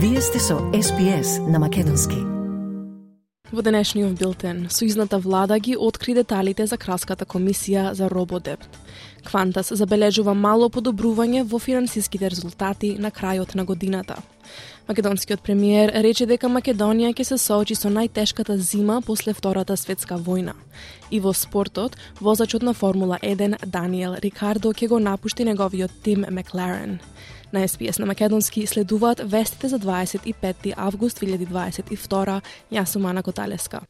Вие сте со SPS на Македонски. Во денешниот билтен, сојузната влада ги откри деталите за Краската комисија за рободепт. Квантас забележува мало подобрување во финансиските резултати на крајот на годината. Македонскиот премиер рече дека Македонија ќе се соочи со најтешката зима после Втората светска војна. И во спортот, возачот на Формула 1 Даниел Рикардо ќе го напушти неговиот тим Макларен. На СПС на Македонски следуваат вестите за 25 август 2022. Јас сум Ана Коталеска.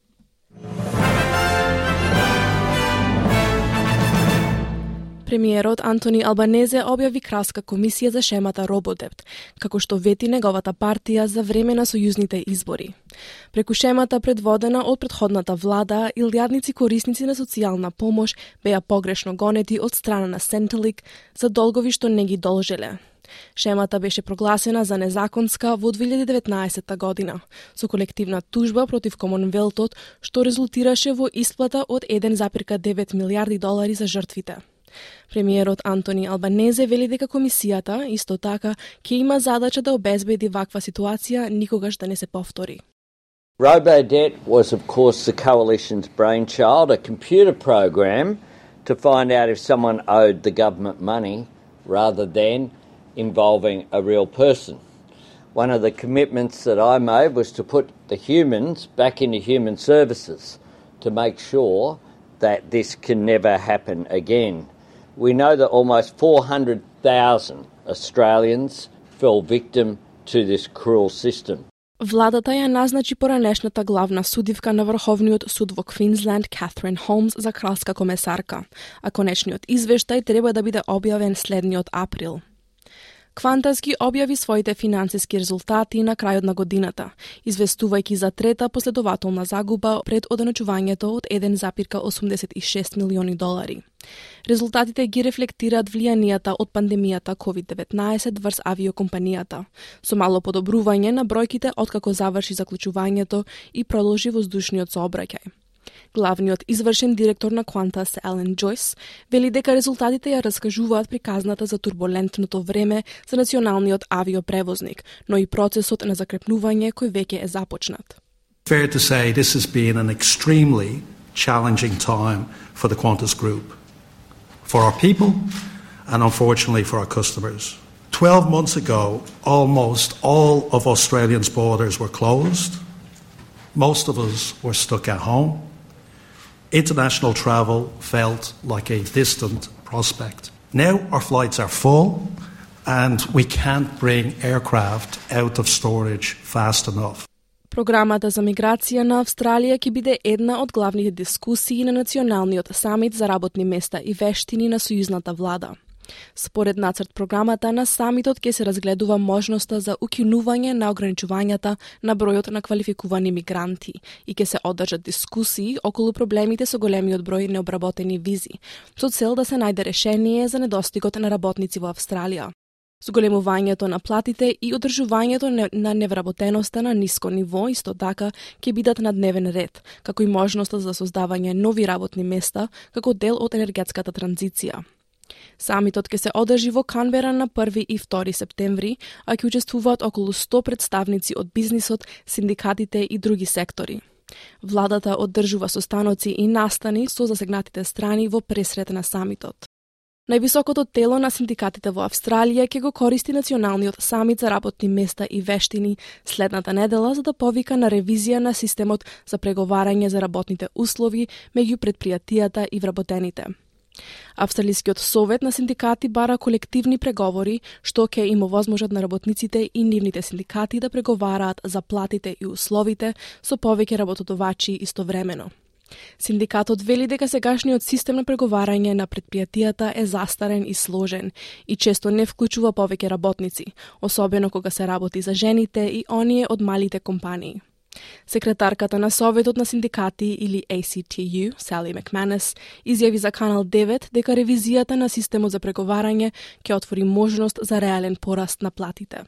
Премиерот Антони Албанезе објави краска комисија за шемата Рободепт, како што вети неговата партија за време на сојузните избори. Преку шемата предводена од предходната влада, илјадници корисници на социјална помош беа погрешно гонети од страна на Сентелик за долгови што не ги должеле. Шемата беше прогласена за незаконска во 2019 година, со колективна тужба против Комонвелтот, што резултираше во исплата од 1,9 милиарди долари за жртвите. Премиерот Антони Албанезе вели дека комисијата, исто така, ќе има задача да обезбеди ваква ситуација никогаш да не се повтори. RoboDebt was, of course, the coalition's brainchild, a computer program to find out if someone owed the government money rather than involving a real person. One of the commitments that I made was to put the humans back into human services to make sure that this can never happen again. We know that almost 400,000 Australians fell victim to this cruel system. Владата ја назначи поранешната главна судивка на Врховниот суд во Квинсленд Катрин Холмс за кралска комесарка, а конечниот извештај треба да биде објавен следниот април. Квантас ги објави своите финансиски резултати на крајот на годината, известувајќи за трета последователна загуба пред оденачувањето од 1,86 милиони долари. Резултатите ги рефлектираат влијанијата од пандемијата COVID-19 врз авиокомпанијата, со мало подобрување на бројките откако заврши заклучувањето и продолжи воздушниот сообраќај. Главниот извршен директор на Qantas, Елен Джойс, вели дека резултатите ја раскажуваат приказната за турбулентното време за националниот авиопревозник, но и процесот на закрепнување кој веќе е започнат. Fair to say this has been an extremely challenging time for the Qantas Group, for our people, and unfortunately for our customers. 12 months ago, almost all of Australians' borders were closed. Most of us were stuck at home. International travel felt like a distant prospect. Now our flights are full and we can't bring aircraft out of storage fast enough. Програмата за миграција на Австралија ќе биде една од главните дискусии на националниот самит за работни места и вештини на сојузната влада. Според нацрт програмата на самитот ќе се разгледува можноста за укинување на ограничувањата на бројот на квалификувани мигранти и ќе се одржат дискусии околу проблемите со големиот број необработени визи, со цел да се најде решение за недостигот на работници во Австралија. Зголемувањето на платите и одржувањето на невработеноста на ниско ниво исто така ќе бидат на дневен ред, како и можноста за создавање нови работни места како дел од енергетската транзиција. Самитот ќе се одржи во Канбера на 1 и 2 септември, а ќе учествуваат околу 100 представници од бизнисот, синдикатите и други сектори. Владата оддржува состаноци и настани со засегнатите страни во пресрет на самитот. Највисокото тело на синдикатите во Австралија ќе го користи националниот самит за работни места и вештини следната недела за да повика на ревизија на системот за преговарање за работните услови меѓу предпријатијата и вработените. Австралискиот совет на синдикати бара колективни преговори што ќе им овозможат на работниците и нивните синдикати да преговараат за платите и условите со повеќе работодавачи истовремено. Синдикатот вели дека сегашниот систем на преговарање на предпријатијата е застарен и сложен и често не вклучува повеќе работници, особено кога се работи за жените и оние од малите компании. Секретарката на Советот на синдикати или ACTU, Сали Макманес, изјави за Канал 9 дека ревизијата на системот за преговарање ќе отвори можност за реален пораст на платите.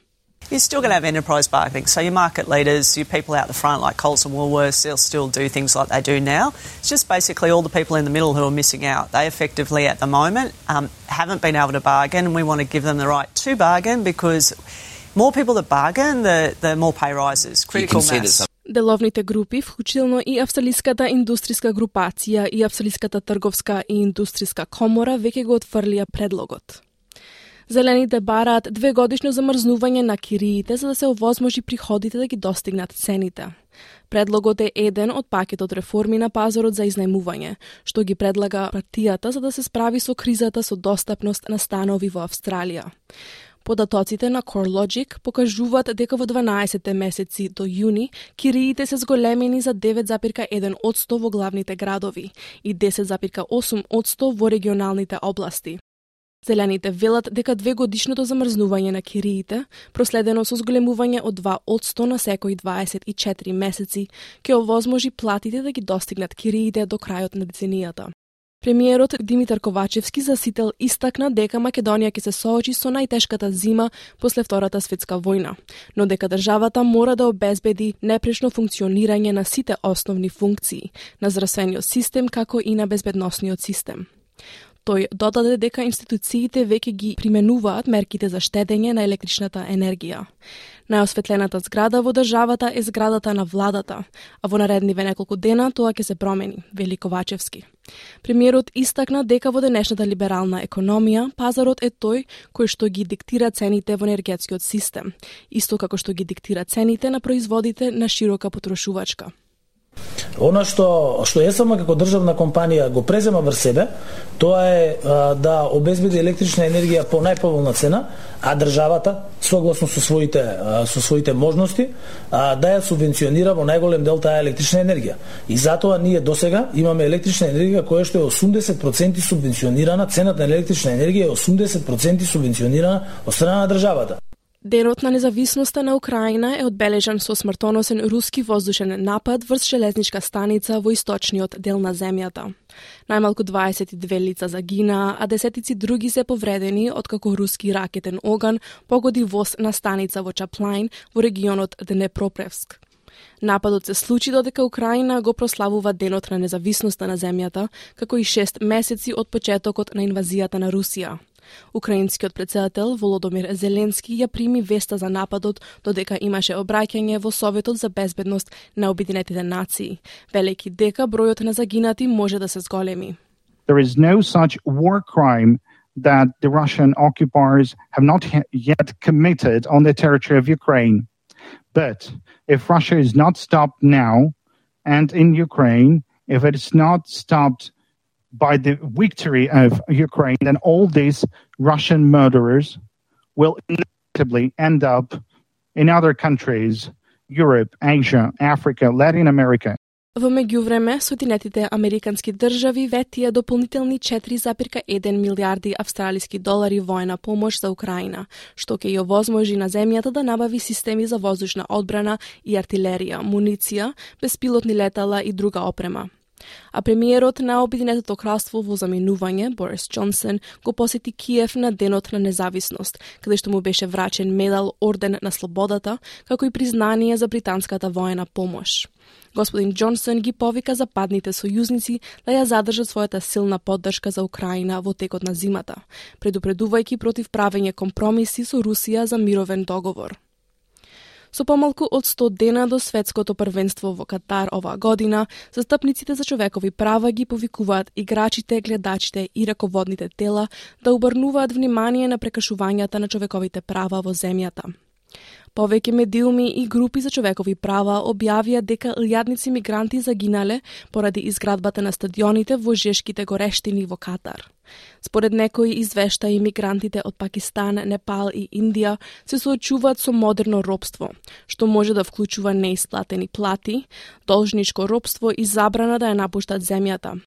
You're still going to have enterprise bargaining. So your market leaders, your people out the front like Coles and Woolworths, they'll still do things like they do now. It's just basically all the people in the middle who are missing out. They effectively, at the moment, um, haven't been able to bargain, and we want to give them the right to bargain because more people that bargain, the, the more pay rises. Critical mass. Деловните групи, вклучително и Австралиската индустријска групација и Австралиската трговска и индустријска комора, веќе го отфрлија предлогот. Зелените бараат две годишно замрзнување на кириите за да се овозможи приходите да ги достигнат цените. Предлогот е еден од пакетот реформи на пазарот за изнајмување, што ги предлага партијата за да се справи со кризата со достапност на станови во Австралија. Податоците на CoreLogic покажуваат дека во 12 месеци до јуни кириите се зголемени за 9,1% во главните градови и 10,8% во регионалните области. Зелените велат дека две годишното замрзнување на кириите, проследено со зголемување од 2 од 100 на секои 24 месеци, ќе овозможи платите да ги достигнат кириите до крајот на деценијата. Премиерот Димитар Ковачевски за Сител истакна дека Македонија ќе се соочи со најтешката зима после Втората светска војна, но дека државата мора да обезбеди непрешно функционирање на сите основни функции, на здравствениот систем како и на безбедносниот систем. Тој додаде дека институциите веќе ги применуваат мерките за штедење на електричната енергија. Најосветлената зграда во државата е зградата на владата, а во наредниве неколку дена тоа ќе се промени, вели Ковачевски. Премиерот истакна дека во денешната либерална економија пазарот е тој кој што ги диктира цените во енергетскиот систем, исто како што ги диктира цените на производите на широка потрошувачка. Она што што ЕСМ како државна компанија го презема врз себе, тоа е а, да обезбеди електрична енергија по најповолна цена, а државата согласно со своите а, со своите можности а, да ја субвенционира во најголем дел таа електрична енергија. И затоа ние досега имаме електрична енергија која што е 80% субвенционирана, цената на електрична енергија е 80% субвенционирана од страна на државата. Денот на независноста на Украина е одбележан со смртоносен руски воздушен напад врз железничка станица во источниот дел на земјата. Најмалку 22 лица загинаа, а десетици други се повредени откако руски ракетен оган погоди воз на станица во Чаплайн во регионот Днепропревск. Нападот се случи додека Украина го прославува Денот на независноста на земјата, како и 6 месеци од почетокот на инвазијата на Русија. Украинскиот председател Володомир Зеленски ја прими веста за нападот додека имаше обраќање во Советот за безбедност на Обединетите нации, Велики дека бројот на загинати може да се зголеми. There is no such war crime that the Russian occupiers have not yet committed on the territory of Ukraine. But if Russia is not stopped now and in Ukraine, if it is not stopped by the victory of Ukraine, then all these Russian murderers will inevitably end up in other countries Europe, Asia, Africa, Latin America. Во меѓувреме, Соединетите Американски држави ветија дополнителни 4,1 милиарди австралиски долари воена помош за Украина, што ќе ја возможи на земјата да набави системи за воздушна одбрана и артилерија, муниција, беспилотни летала и друга опрема. А премиерот на Обединетото кралство во заминување, Борис Джонсон, го посети Киев на Денот на независност, каде што му беше врачен медал Орден на слободата, како и признание за британската воена помош. Господин Джонсон ги повика западните сојузници да ја задржат својата силна поддршка за Украина во текот на зимата, предупредувајќи против правење компромиси со Русија за мировен договор. Со помалку од 100 дена до светското првенство во Катар оваа година, застапниците за човекови права ги повикуваат играчите, гледачите и раководните тела да обрнуваат внимание на прекашувањата на човековите права во земјата. Повеќе медиуми и групи за човекови права објавија дека лјадници мигранти загинале поради изградбата на стадионите во жешките горештини во Катар. Според некои извештаи, мигрантите од Пакистан, Непал и Индија се соочуваат со модерно робство, што може да вклучува неисплатени плати, должничко робство и забрана да ја напуштат земјата,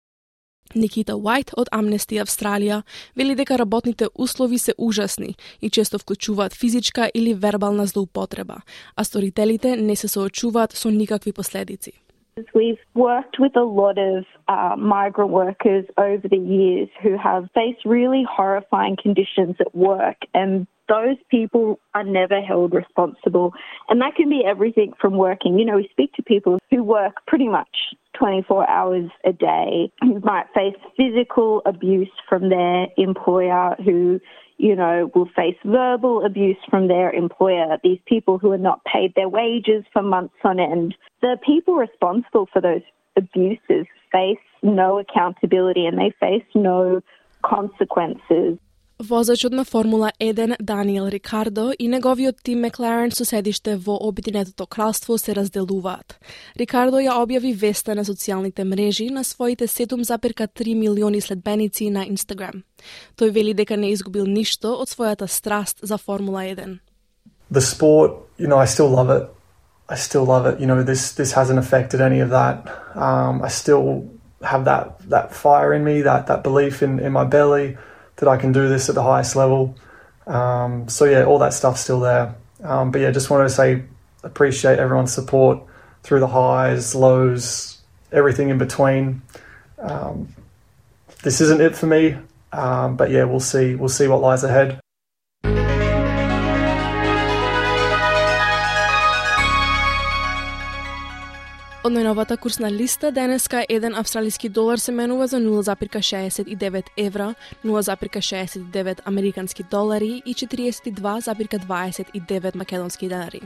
Никита Уайт од Амнести Австралија вели дека работните услови се ужасни и често вклучуваат физичка или вербална злоупотреба, а сторителите не се соочуваат со никакви последици. We've worked with a lot of uh, migrant workers over the years who have faced really horrifying conditions at work, and those people are never held responsible. And that can be everything from working. You know, we speak to people who work pretty much 24 hours a day, who might face physical abuse from their employer, who you know, will face verbal abuse from their employer, these people who are not paid their wages for months on end. The people responsible for those abuses face no accountability and they face no consequences. Возачот на Формула 1 Даниел Рикардо и неговиот тим Макларен со седиште во Обединетото кралство се разделуваат. Рикардо ја објави веста на социјалните мрежи на своите 7,3 милиони следбеници на Инстаграм. Тој вели дека не изгубил ништо од својата страст за Формула 1. The sport, you know, I still love it. I still love it. You know, this this hasn't affected any of that. Um, I still have that that fire in me, that that belief in in my belly. That I can do this at the highest level. Um, so yeah, all that stuff's still there. Um, but yeah, just wanted to say appreciate everyone's support through the highs, lows, everything in between. Um, this isn't it for me, um, but yeah, we'll see. We'll see what lies ahead. Од најновата курсна листа, денеска еден австралиски долар се менува за 0,69 евра, 0,69 американски долари и 42,29 македонски денари.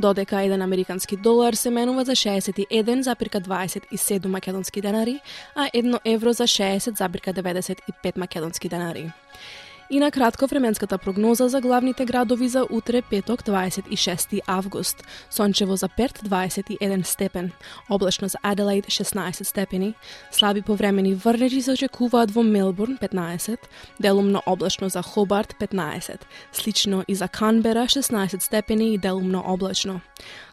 Додека еден американски долар се менува за 61,27 македонски денари, а едно евро за 60,95 македонски денари. И на кратко временската прогноза за главните градови за утре петок 26 август. Сончево за Перт 21 степен, облачно за Аделаид 16 степени, слаби повремени врнежи се очекуваат во Мелбурн 15, делумно облачно за Хобарт 15, слично и за Канбера 16 степени и делумно облачно.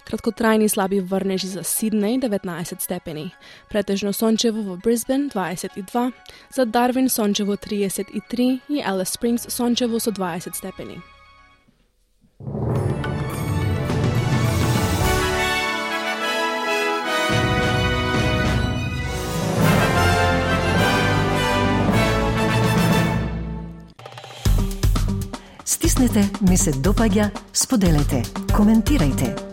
Краткотрајни слаби врнежи за Сиднеј 19 степени. Претежно сончево во Брисбен 22, за Дарвин сончево 33 и Елес Спрингс сончево со 20 степени. Стиснете, ми се допаѓа, споделете, коментирайте.